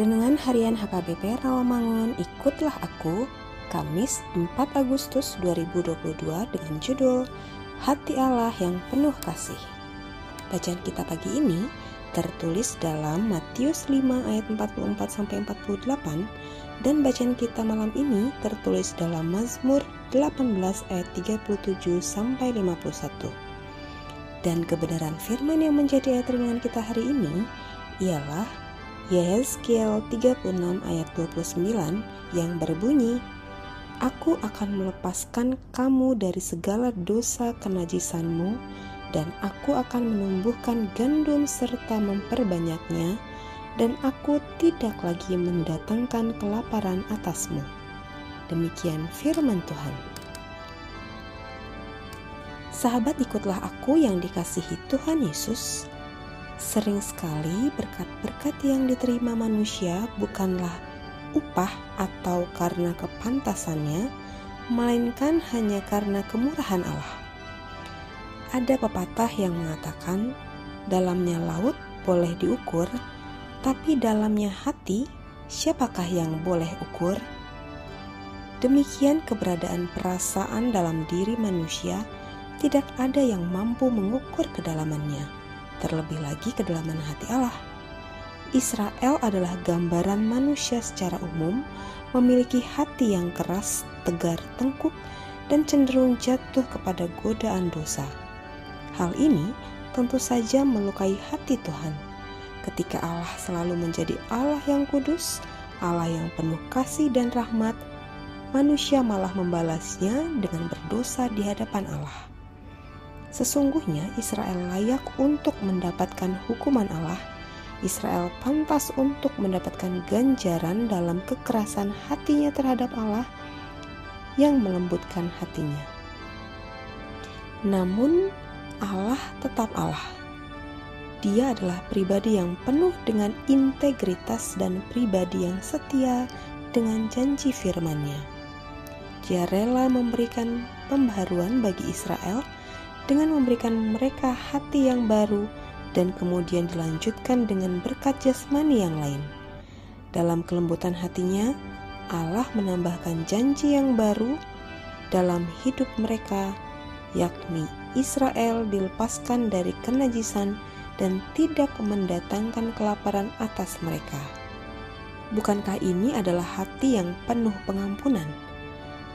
Renungan Harian HKBP Rawamangun Ikutlah Aku Kamis 4 Agustus 2022 dengan judul Hati Allah yang penuh kasih Bacaan kita pagi ini tertulis dalam Matius 5 ayat 44 sampai 48 dan bacaan kita malam ini tertulis dalam Mazmur 18 ayat 37 sampai 51. Dan kebenaran firman yang menjadi ayat renungan kita hari ini ialah Yehezkiel 36 ayat 29 yang berbunyi, Aku akan melepaskan kamu dari segala dosa kenajisanmu dan aku akan menumbuhkan gandum serta memperbanyaknya dan aku tidak lagi mendatangkan kelaparan atasmu. Demikian firman Tuhan. Sahabat ikutlah aku yang dikasihi Tuhan Yesus Sering sekali berkat-berkat yang diterima manusia bukanlah upah atau karena kepantasannya, melainkan hanya karena kemurahan Allah. Ada pepatah yang mengatakan, dalamnya laut boleh diukur, tapi dalamnya hati, siapakah yang boleh ukur? Demikian keberadaan perasaan dalam diri manusia, tidak ada yang mampu mengukur kedalamannya terlebih lagi kedalaman hati Allah. Israel adalah gambaran manusia secara umum memiliki hati yang keras, tegar, tengkuk, dan cenderung jatuh kepada godaan dosa. Hal ini tentu saja melukai hati Tuhan. Ketika Allah selalu menjadi Allah yang kudus, Allah yang penuh kasih dan rahmat, manusia malah membalasnya dengan berdosa di hadapan Allah. Sesungguhnya Israel layak untuk mendapatkan hukuman Allah. Israel pantas untuk mendapatkan ganjaran dalam kekerasan hatinya terhadap Allah yang melembutkan hatinya. Namun, Allah tetap Allah. Dia adalah pribadi yang penuh dengan integritas dan pribadi yang setia dengan janji firman-Nya. Dia rela memberikan pembaharuan bagi Israel dengan memberikan mereka hati yang baru dan kemudian dilanjutkan dengan berkat jasmani yang lain. Dalam kelembutan hatinya, Allah menambahkan janji yang baru dalam hidup mereka, yakni Israel dilepaskan dari kenajisan dan tidak mendatangkan kelaparan atas mereka. Bukankah ini adalah hati yang penuh pengampunan?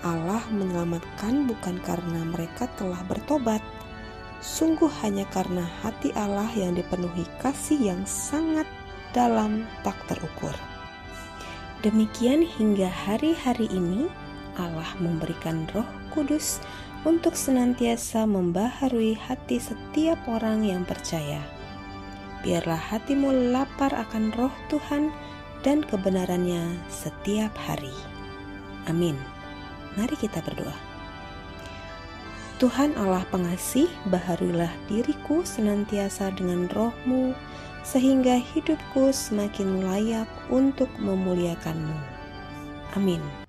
Allah menyelamatkan bukan karena mereka telah bertobat, sungguh hanya karena hati Allah yang dipenuhi kasih yang sangat dalam tak terukur. Demikian hingga hari-hari ini Allah memberikan Roh Kudus untuk senantiasa membaharui hati setiap orang yang percaya. Biarlah hatimu lapar akan Roh Tuhan dan kebenarannya setiap hari. Amin. Mari kita berdoa. Tuhan Allah pengasih, baharulah diriku senantiasa dengan rohmu, sehingga hidupku semakin layak untuk memuliakanmu. Amin.